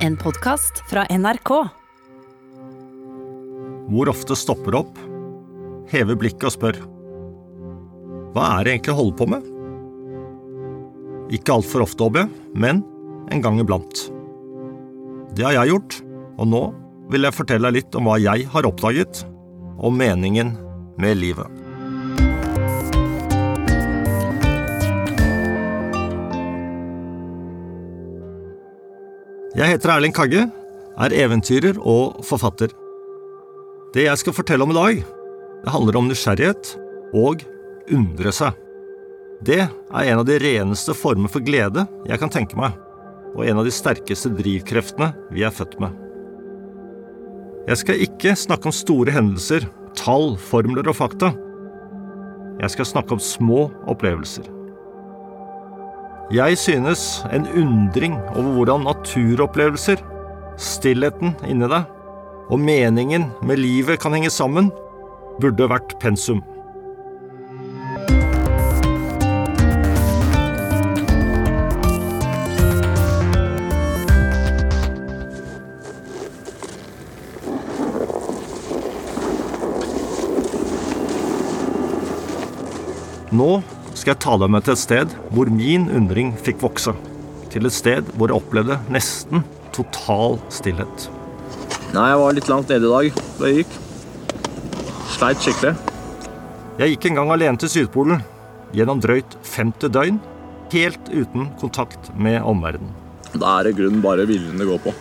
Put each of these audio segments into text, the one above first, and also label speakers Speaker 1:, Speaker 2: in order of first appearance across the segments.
Speaker 1: En podkast fra NRK.
Speaker 2: Hvor ofte stopper opp, hever blikket og spør Hva er det egentlig jeg holder på med? Ikke altfor ofte, håper men en gang iblant. Det har jeg gjort, og nå vil jeg fortelle deg litt om hva jeg har oppdaget om meningen med livet. Jeg heter Erling Kagge, er eventyrer og forfatter. Det jeg skal fortelle om i dag, det handler om nysgjerrighet og undre seg. Det er en av de reneste former for glede jeg kan tenke meg, og en av de sterkeste drivkreftene vi er født med. Jeg skal ikke snakke om store hendelser, tall, formler og fakta. Jeg skal snakke om små opplevelser. Jeg synes en undring over hvordan naturopplevelser, stillheten inni deg og meningen med livet kan henge sammen, burde vært pensum. Nå skal jeg ta deg med til et sted hvor min undring fikk vokse. Til et sted hvor jeg opplevde nesten total stillhet.
Speaker 3: Nei, jeg var litt langt nede i dag da jeg gikk. Sleit skikkelig.
Speaker 2: Jeg gikk en gang alene til Sydpolen, gjennom drøyt 50 døgn, helt uten kontakt med omverdenen.
Speaker 3: Da er det grunnen bare viljen det går på.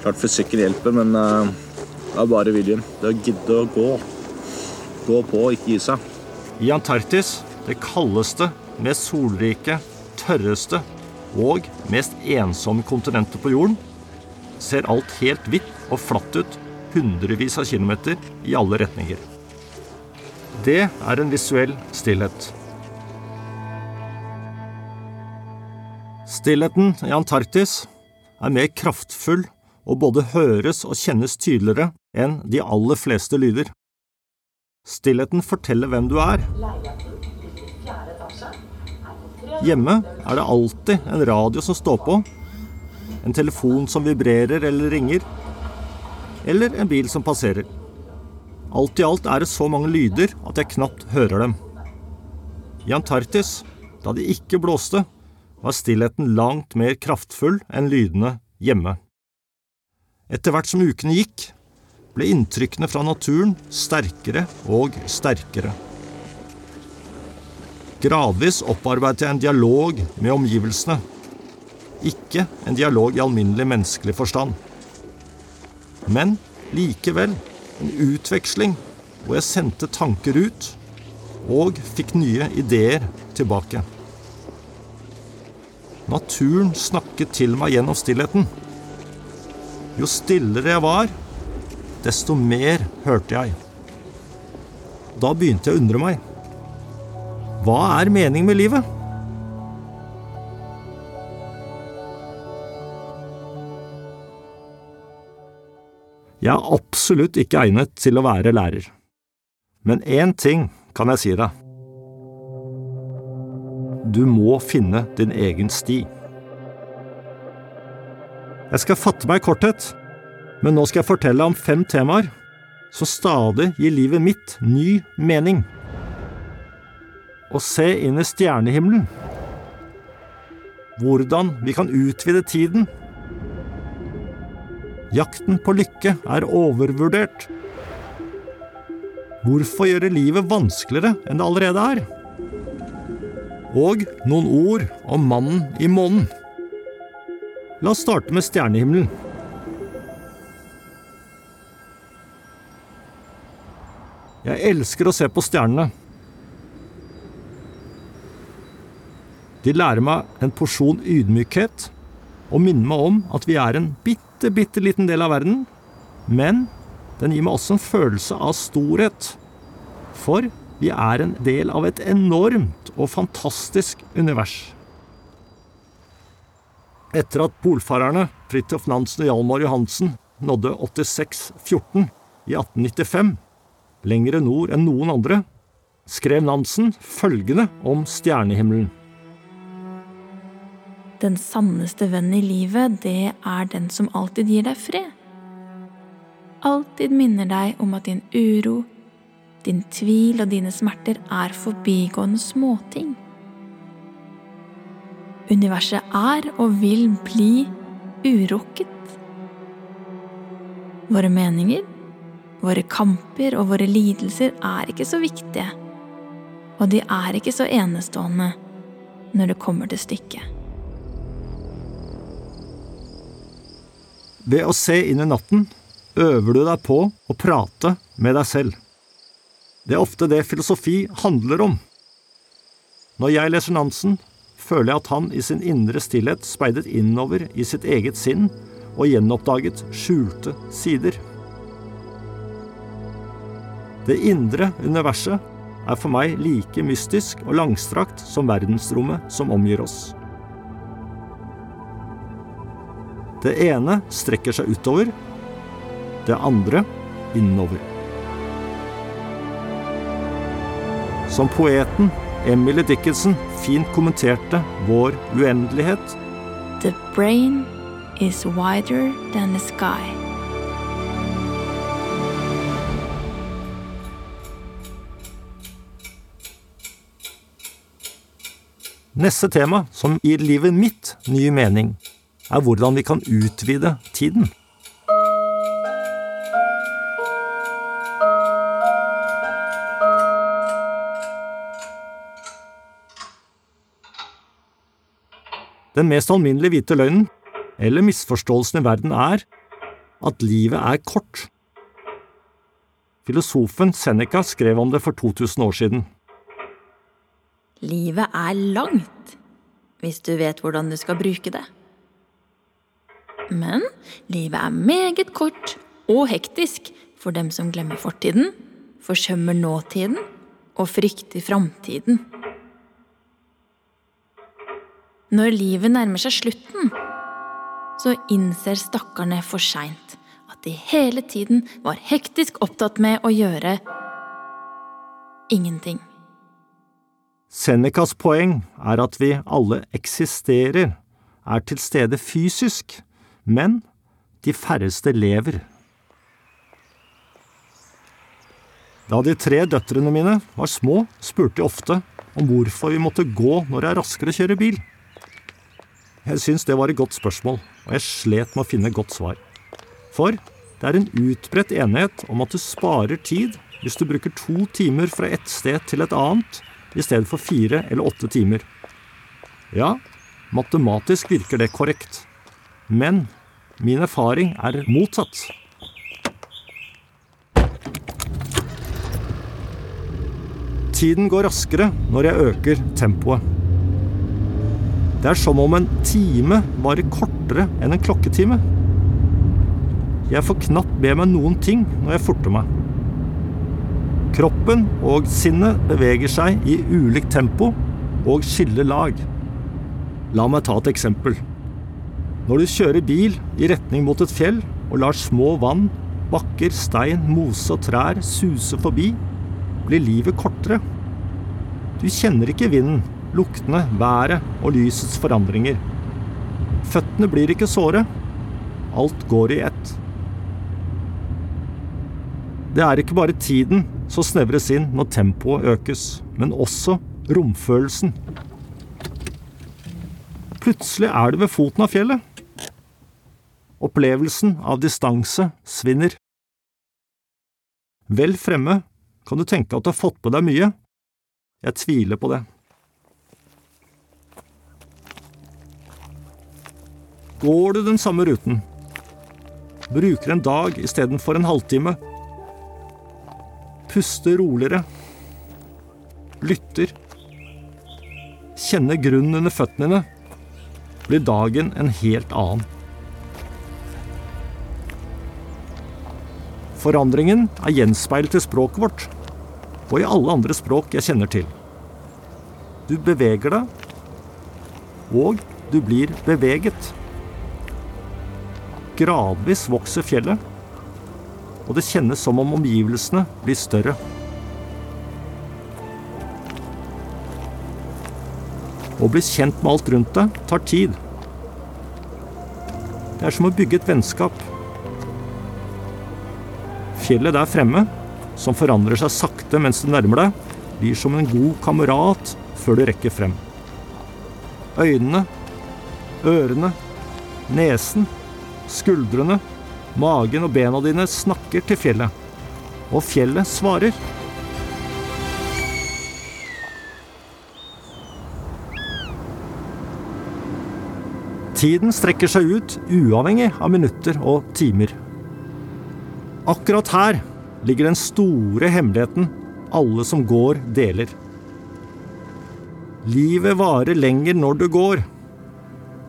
Speaker 3: Klart fysikken hjelper, men eh, det er bare viljen. Det å gidde å gå. Gå på og ikke gi seg.
Speaker 2: I Antarktis, det kaldeste, mest solrike, tørreste og mest ensomme kontinentet på jorden, ser alt helt hvitt og flatt ut hundrevis av kilometer i alle retninger. Det er en visuell stillhet. Stillheten i Antarktis er mer kraftfull og både høres og kjennes tydeligere enn de aller fleste lyder. Stillheten forteller hvem du er. Hjemme er det alltid en radio som står på, en telefon som vibrerer eller ringer, eller en bil som passerer. Alt i alt er det så mange lyder at jeg knapt hører dem. I Antarktis, da det ikke blåste, var stillheten langt mer kraftfull enn lydene hjemme. Etter hvert som ukene gikk, ble inntrykkene fra naturen sterkere og sterkere. Gradvis opparbeidet jeg en dialog med omgivelsene, ikke en dialog i alminnelig menneskelig forstand. Men likevel en utveksling hvor jeg sendte tanker ut og fikk nye ideer tilbake. Naturen snakket til meg gjennom stillheten. Jo stillere jeg var, desto mer hørte jeg. Da begynte jeg å undre meg. Hva er meningen med livet? Jeg er absolutt ikke egnet til å være lærer. Men én ting kan jeg si deg. Du må finne din egen sti. Jeg skal fatte meg i korthet, men nå skal jeg fortelle om fem temaer som stadig gir livet mitt ny mening. Å se inn i stjernehimmelen. Hvordan vi kan utvide tiden. Jakten på lykke er overvurdert. Hvorfor gjøre livet vanskeligere enn det allerede er? Og noen ord om mannen i månen. La oss starte med stjernehimmelen. Jeg elsker å se på stjernene. De lærer meg en porsjon ydmykhet og minner meg om at vi er en bitte, bitte liten del av verden, men den gir meg også en følelse av storhet. For vi er en del av et enormt og fantastisk univers. Etter at polfarerne Fridtjof Nansen og Hjalmar Johansen nådde 86-14 i 1895, lengre nord enn noen andre, skrev Nansen følgende om stjernehimmelen.
Speaker 4: Den sanneste venn i livet, det er den som alltid gir deg fred. Alltid minner deg om at din uro, din tvil og dine smerter er forbigående småting. Universet er og vil bli urokket. Våre meninger, våre kamper og våre lidelser er ikke så viktige, og de er ikke så enestående når det kommer til stykket.
Speaker 2: Ved å se inn i natten øver du deg på å prate med deg selv. Det er ofte det filosofi handler om. Når jeg leser Nansen, føler jeg at han i sin indre stillhet speidet innover i sitt eget sinn og gjenoppdaget skjulte sider. Det indre universet er for meg like mystisk og langstrakt som verdensrommet som omgir oss. Det ene strekker seg utover, det andre innover. Som poeten Emily Dickinson fint kommenterte vår uendelighet,
Speaker 4: The brain is wider than the sky.
Speaker 2: Neste tema, som gir livet mitt ny mening, er hvordan vi kan utvide tiden. Den mest alminnelige hvite løgnen, eller misforståelsen i verden, er at livet er kort. Filosofen Seneca skrev om det for 2000 år siden.
Speaker 4: Livet er langt, hvis du vet hvordan du skal bruke det. Men livet er meget kort og hektisk for dem som glemmer fortiden, forsømmer nåtiden og frykter framtiden. Når livet nærmer seg slutten, så innser stakkarene for seint at de hele tiden var hektisk opptatt med å gjøre ingenting.
Speaker 2: Senecas poeng er at vi alle eksisterer, er til stede fysisk, men de færreste lever. Da de tre døtrene mine var små, spurte de ofte om hvorfor vi måtte gå når det er raskere å kjøre bil. Jeg syns det var et godt spørsmål, og jeg slet med å finne godt svar. For det er en utbredt enighet om at du sparer tid hvis du bruker to timer fra ett sted til et annet i stedet for fire eller åtte timer. Ja, matematisk virker det korrekt. Men min erfaring er motsatt. Tiden går raskere når jeg øker tempoet. Det er som om en time varer kortere enn en klokketime. Jeg får knapt med meg noen ting når jeg forter meg. Kroppen og sinnet beveger seg i ulikt tempo og skiller lag. La meg ta et eksempel. Når du kjører bil i retning mot et fjell og lar små vann, bakker, stein, mose og trær suse forbi, blir livet kortere. Du kjenner ikke vinden, luktene, været og lysets forandringer. Føttene blir ikke såre. Alt går i ett. Det er ikke bare tiden som snevres inn når tempoet økes, men også romfølelsen. Plutselig er du ved foten av fjellet. Opplevelsen av distanse svinner. Vel fremme kan du tenke at du har fått på deg mye. Jeg tviler på det. Går du den samme ruten, bruker en dag istedenfor en halvtime, puster roligere, lytter, kjenner grunnen under føttene dine, blir dagen en helt annen. Forandringen er gjenspeilet i språket vårt, og i alle andre språk jeg kjenner til. Du beveger deg, og du blir beveget. Gradvis vokser fjellet, og det kjennes som om omgivelsene blir større. Å bli kjent med alt rundt deg tar tid, Det er som å bygge et vennskap. Fjellet der fremme, som forandrer seg sakte mens du nærmer deg, blir som en god kamerat før du rekker frem. Øynene, ørene, nesen, skuldrene, magen og bena dine snakker til fjellet. Og fjellet svarer. Tiden strekker seg ut, uavhengig av minutter og timer. Akkurat her ligger den store hemmeligheten alle som går, deler. Livet varer lenger når du går.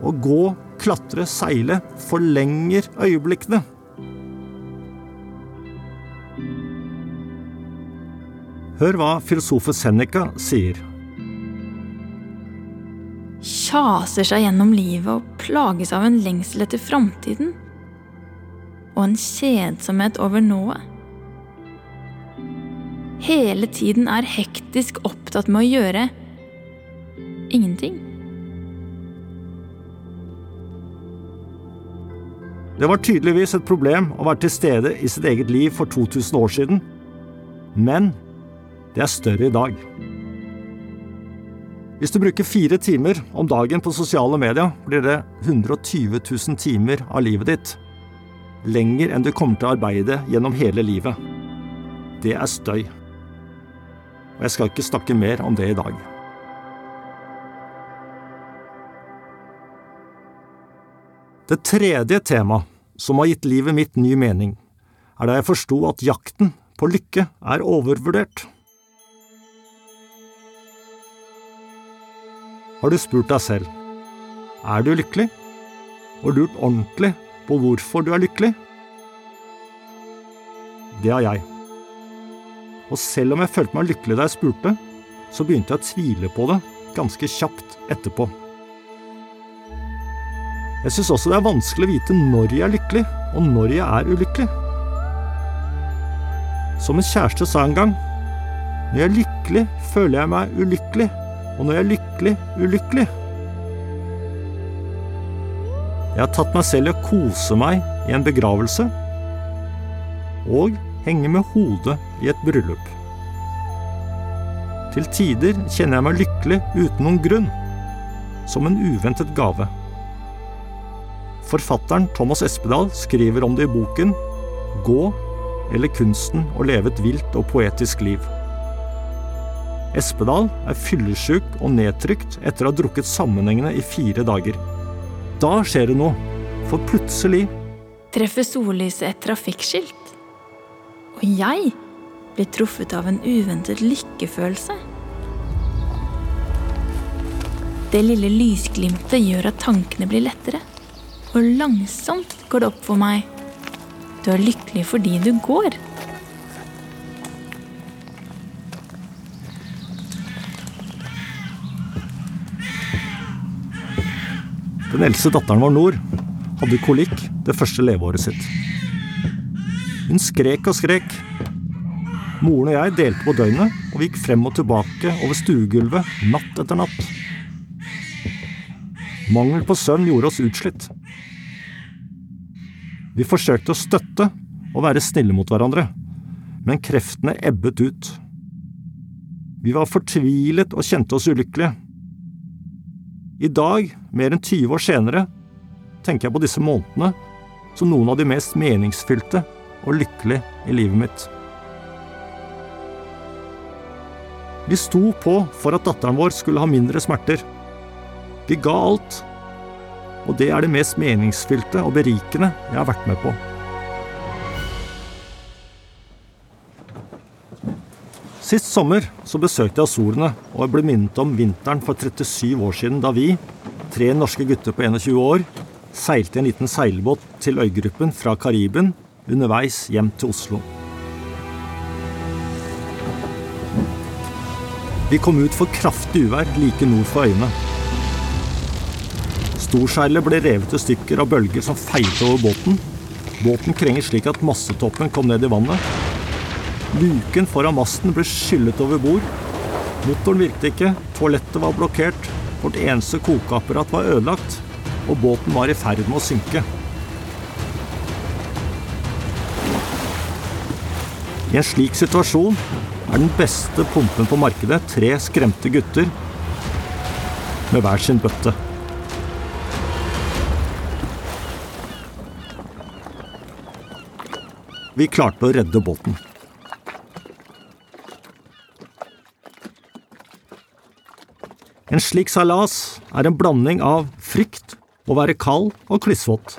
Speaker 2: Å gå, klatre, seile forlenger øyeblikkene. Hør hva filosofen Seneca sier.
Speaker 4: Kjaser seg gjennom livet og plages av en lengsel etter framtiden. Og en kjedsomhet over nået. Hele tiden er hektisk opptatt med å gjøre ingenting.
Speaker 2: Det var tydeligvis et problem å være til stede i sitt eget liv for 2000 år siden, men det er større i dag. Hvis du bruker fire timer om dagen på sosiale medier, blir det 120 000 timer av livet ditt. Lenger enn du kommer til å arbeide gjennom hele livet. Det er støy. Og jeg skal ikke snakke mer om det i dag. Det tredje temaet som har gitt livet mitt ny mening, er da jeg forsto at jakten på lykke er overvurdert. Har du spurt deg selv er du lykkelig, og lurt ordentlig på hvorfor du er lykkelig? Det har jeg. Og selv om jeg følte meg lykkelig da jeg spurte, så begynte jeg å tvile på det ganske kjapt etterpå. Jeg syns også det er vanskelig å vite når jeg er lykkelig, og når jeg er ulykkelig. Som en kjæreste sa en gang, når jeg er lykkelig, føler jeg meg ulykkelig, og når jeg er lykkelig, ulykkelig. Jeg har tatt meg selv i å kose meg i en begravelse, og henge med hodet i et bryllup. Til tider kjenner jeg meg lykkelig uten noen grunn, som en uventet gave. Forfatteren Thomas Espedal skriver om det i boken Gå eller kunsten å leve et vilt og poetisk liv. Espedal er fyllesyk og nedtrykt etter å ha drukket sammenhengende i fire dager. Da skjer det noe, for plutselig
Speaker 4: Treffer sollyset et trafikkskilt. Og jeg blir truffet av en uventet lykkefølelse. Det lille lysglimtet gjør at tankene blir lettere, og langsomt går det opp for meg. Du er lykkelig fordi du går.
Speaker 2: Den eldste datteren vår, Nord, hadde kolikk det første leveåret sitt. Hun skrek og skrek. Moren og jeg delte på døgnet, og vi gikk frem og tilbake over stuegulvet natt etter natt. Mangel på søvn gjorde oss utslitt. Vi forsøkte å støtte og være snille mot hverandre, men kreftene ebbet ut. Vi var fortvilet og kjente oss ulykkelige. I dag, mer enn 20 år senere, tenker jeg på disse månedene som noen av de mest meningsfylte og lykkelige i livet mitt. Vi sto på for at datteren vår skulle ha mindre smerter. Vi ga alt, og det er det mest meningsfylte og berikende jeg har vært med på. Sist sommer så besøkte jeg Azorene, og jeg ble minnet om vinteren for 37 år siden da vi, tre norske gutter på 21 år, seilte i en liten seilbåt til øygruppen fra Kariben underveis hjem til Oslo. Vi kom ut for kraftig uvær like nord for øyene. Storseilet ble revet i stykker av bølger som feilte over båten. Båten krenget slik at massetoppen kom ned i vannet. Luken foran masten ble skyllet over bord. Motoren virket ikke, toalettet var blokkert, vårt eneste kokeapparat var ødelagt, og båten var i ferd med å synke. I en slik situasjon er den beste pumpen på markedet tre skremte gutter med hver sin bøtte. Vi klarte å redde båten. En slik seilas er en blanding av frykt, å være kald og klissvåt,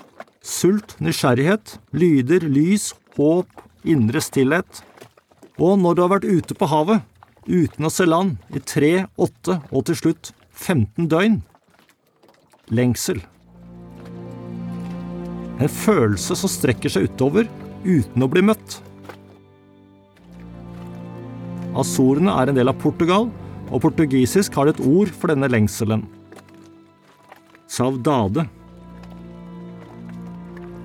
Speaker 2: sult, nysgjerrighet, lyder, lys, håp, indre stillhet. Og når du har vært ute på havet, uten å se land, i tre, åtte og til slutt 15 døgn lengsel. En følelse som strekker seg utover uten å bli møtt. Azorene er en del av Portugal, og portugisisk har det et ord for denne lengselen. Saudade.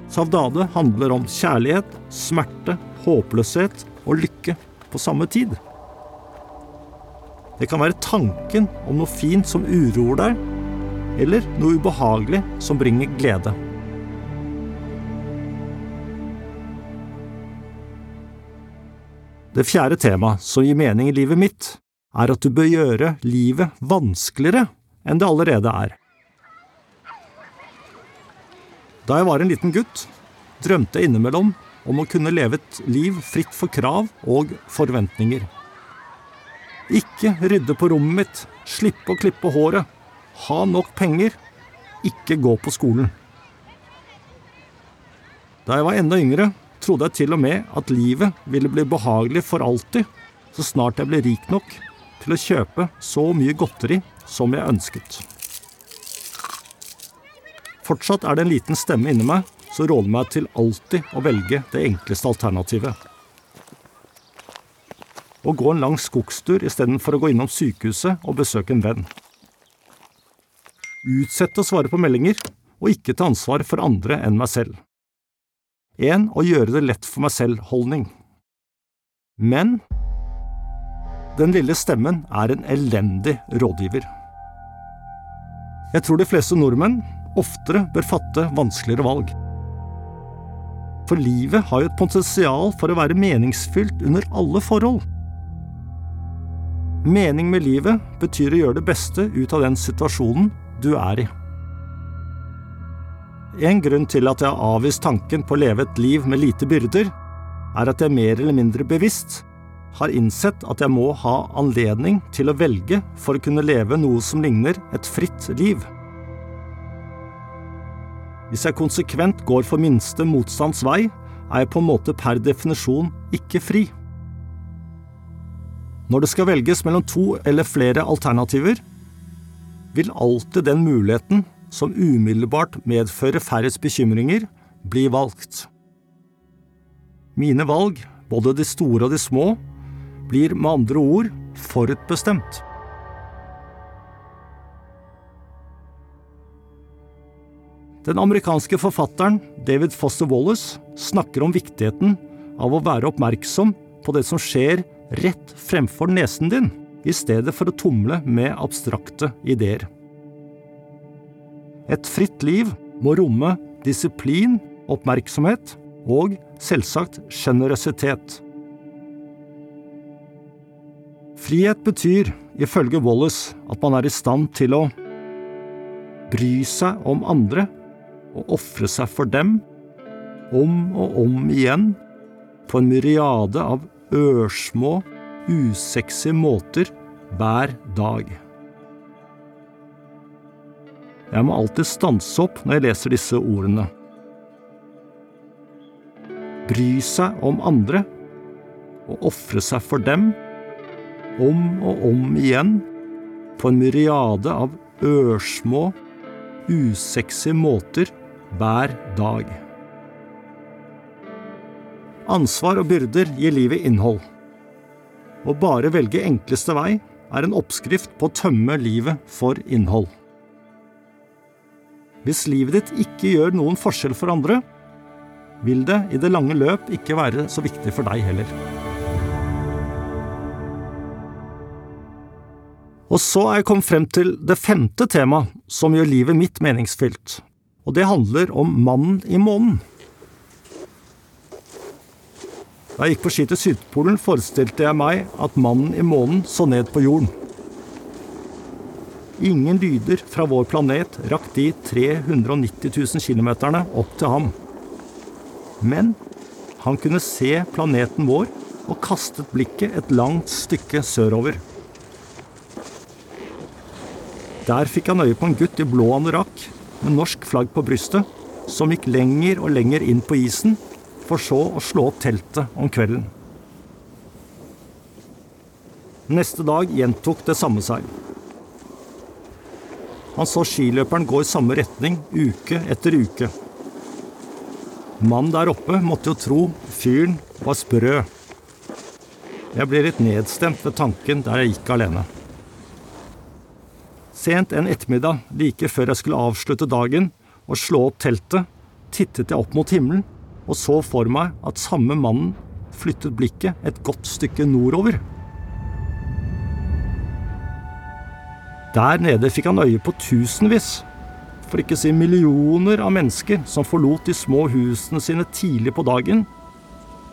Speaker 2: Saudade handler om kjærlighet, smerte, håpløshet og lykke på samme tid. Det kan være tanken om noe fint som uroer deg, eller noe ubehagelig som bringer glede. Det fjerde temaet som gir mening i livet mitt, er at du bør gjøre livet vanskeligere enn det allerede er. Da jeg var en liten gutt, drømte jeg innimellom om å kunne leve et liv fritt for krav og forventninger. Ikke rydde på rommet mitt, slippe å klippe håret, ha nok penger, ikke gå på skolen. Da jeg var enda yngre, trodde jeg til og med at livet ville bli behagelig for alltid, så snart jeg ble rik nok til å kjøpe så mye godteri som jeg ønsket. Fortsatt er det en liten stemme inni meg som råder meg til alltid å velge det enkleste alternativet. Å gå en lang skogstur istedenfor å gå innom sykehuset og besøke en venn. Utsette å svare på meldinger, og ikke ta ansvar for andre enn meg selv. En å gjøre det lett for meg selv-holdning. Men den lille stemmen er en elendig rådgiver. Jeg tror de fleste nordmenn oftere bør fatte vanskeligere valg. For livet har jo et potensial for å være meningsfylt under alle forhold. Mening med livet betyr å gjøre det beste ut av den situasjonen du er i. En grunn til at jeg har avvist tanken på å leve et liv med lite byrder, er at jeg mer eller mindre bevisst har innsett at jeg må ha anledning til å velge for å kunne leve noe som ligner et fritt liv. Hvis jeg konsekvent går for minste motstands vei, er jeg på en måte per definisjon ikke fri. Når det skal velges mellom to eller flere alternativer, vil alltid den muligheten som umiddelbart medfører færrest bekymringer, bli valgt. Mine valg, både de store og de små, blir med andre ord forutbestemt. Den amerikanske forfatteren David Foster Wallace snakker om viktigheten av å være oppmerksom på det som skjer rett fremfor nesen din, i stedet for å tumle med abstrakte ideer. Et fritt liv må romme disiplin, oppmerksomhet og selvsagt sjenerøsitet. Frihet betyr, ifølge Wallace, at man er i stand til å bry seg om andre og ofre seg for dem, om og om igjen, på en myriade av ørsmå, usexy måter hver dag. Jeg må alltid stanse opp når jeg leser disse ordene. Bry seg om andre og ofre seg for dem, om og om igjen, på en myriade av ørsmå, usexy måter hver dag. Ansvar og byrder gir livet innhold. Å bare velge enkleste vei er en oppskrift på å tømme livet for innhold. Hvis livet ditt ikke gjør noen forskjell for andre, vil det i det lange løp ikke være så viktig for deg heller. Og så er jeg kommet frem til det femte temaet som gjør livet mitt meningsfylt. Og det handler om mannen i månen. Da jeg gikk på ski til Sydpolen, forestilte jeg meg at mannen i månen så ned på jorden. Ingen lyder fra vår planet rakk de 390 000 kilometerne opp til ham. Men han kunne se planeten vår og kastet blikket et langt stykke sørover. Der fikk han øye på en gutt i blå anorakk med norsk flagg på brystet, som gikk lenger og lenger inn på isen for så å slå opp teltet om kvelden. Neste dag gjentok det samme seg. Han så skiløperen gå i samme retning uke etter uke. Mannen der oppe måtte jo tro fyren var sprø. Jeg ble litt nedstemt ved tanken der jeg gikk alene. Sent en ettermiddag, like før jeg skulle avslutte dagen og slå opp teltet, tittet jeg opp mot himmelen og så for meg at samme mannen flyttet blikket et godt stykke nordover. Der nede fikk han øye på tusenvis, for ikke å si millioner av mennesker som forlot de små husene sine tidlig på dagen,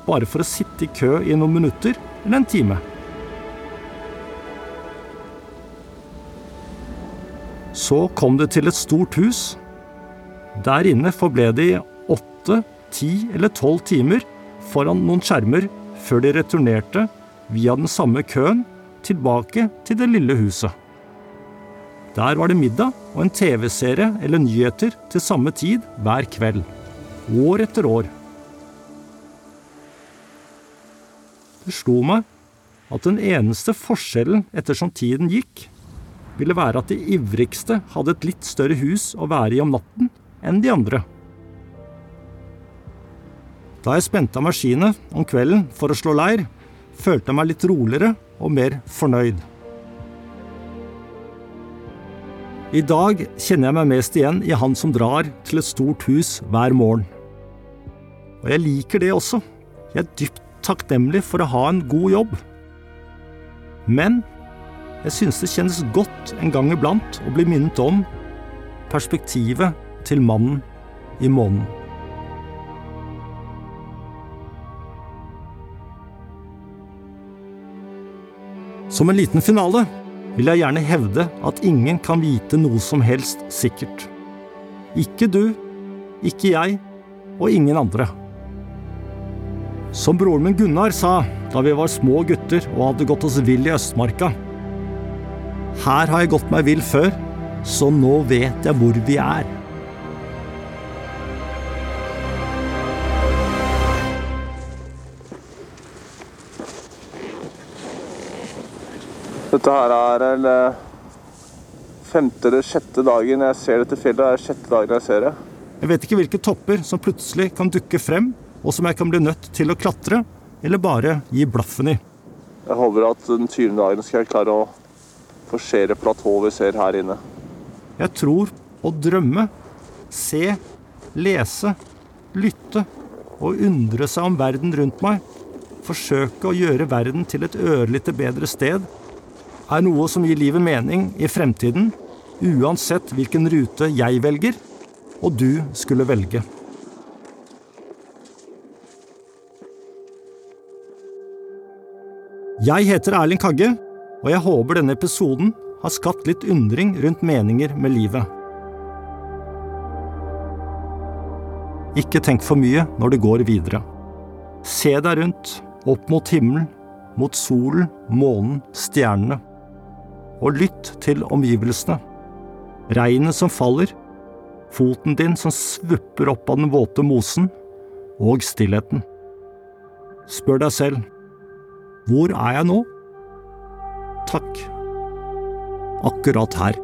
Speaker 2: bare for å sitte i kø i noen minutter eller en time. Så kom det til et stort hus. Der inne forble de åtte ti eller tolv timer foran noen skjermer før de returnerte via den samme køen tilbake til det lille huset. Der var det middag og en TV-serie eller nyheter til samme tid hver kveld. År etter år. Det slo meg at den eneste forskjellen ettersom tiden gikk, ville være at de ivrigste hadde et litt større hus å være i om natten enn de andre. Da jeg spente av maskinet om kvelden for å slå leir, følte jeg meg litt roligere og mer fornøyd. I dag kjenner jeg meg mest igjen i han som drar til et stort hus hver morgen. Og jeg liker det også. Jeg er dypt takknemlig for å ha en god jobb. Men jeg synes det kjennes godt en gang iblant å bli minnet om perspektivet til mannen i månen. Som en liten finale vil jeg gjerne hevde at ingen kan vite noe som helst sikkert. Ikke du, ikke jeg og ingen andre. Som broren min Gunnar sa da vi var små gutter og hadde gått oss vill i Østmarka. Her har jeg gått meg vill før, så nå vet jeg hvor vi er.
Speaker 3: Dette her er vel eh, femte eller sjette dagen jeg ser dette fjellet. Det er sjette dagen jeg ser det.
Speaker 2: Jeg vet ikke hvilke topper som plutselig kan dukke frem, og som jeg kan bli nødt til å klatre, eller bare gi blaffen i.
Speaker 3: Jeg håper at den 20. dagen skal jeg klare å forsere platået vi ser her inne.
Speaker 2: Jeg tror å drømme, se, lese, lytte og undre seg om verden rundt meg, forsøke å gjøre verden til et ørlite bedre sted, er noe som gir livet mening i fremtiden, uansett hvilken rute jeg velger, og du skulle velge. Jeg heter Erling Kagge, og jeg håper denne episoden har skapt litt undring rundt meninger med livet. Ikke tenk for mye når du går videre. Se deg rundt, opp mot himmelen, mot solen, månen, stjernene. Og lytt til omgivelsene. Regnet som faller, foten din som svupper opp av den våte mosen, og stillheten. Spør deg selv, hvor er jeg nå? Takk. Akkurat her.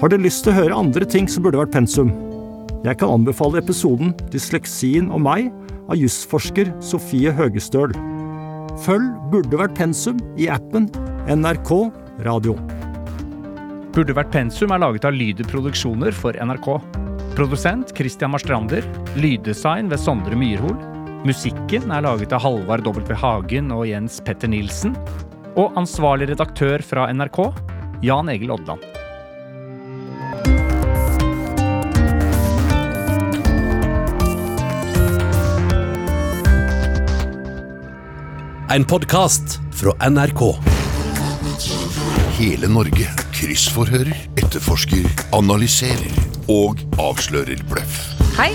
Speaker 2: Har du lyst til å høre andre ting som burde vært pensum? Jeg kan anbefale episoden 'Dysleksien og meg' av jusforsker Sofie Høgestøl. Følg Burde vært pensum i appen NRK Radio.
Speaker 5: Burde vært pensum er laget av Lyder Produksjoner for NRK. Produsent Christian Marstrander. Lyddesign ved Sondre Myrhol. Musikken er laget av Halvard W. Hagen og Jens Petter Nilsen. Og ansvarlig redaktør fra NRK, Jan Egil Oddland.
Speaker 6: En podkast fra NRK.
Speaker 7: Hele Norge kryssforhører, etterforsker, analyserer og avslører bløff.
Speaker 8: Hei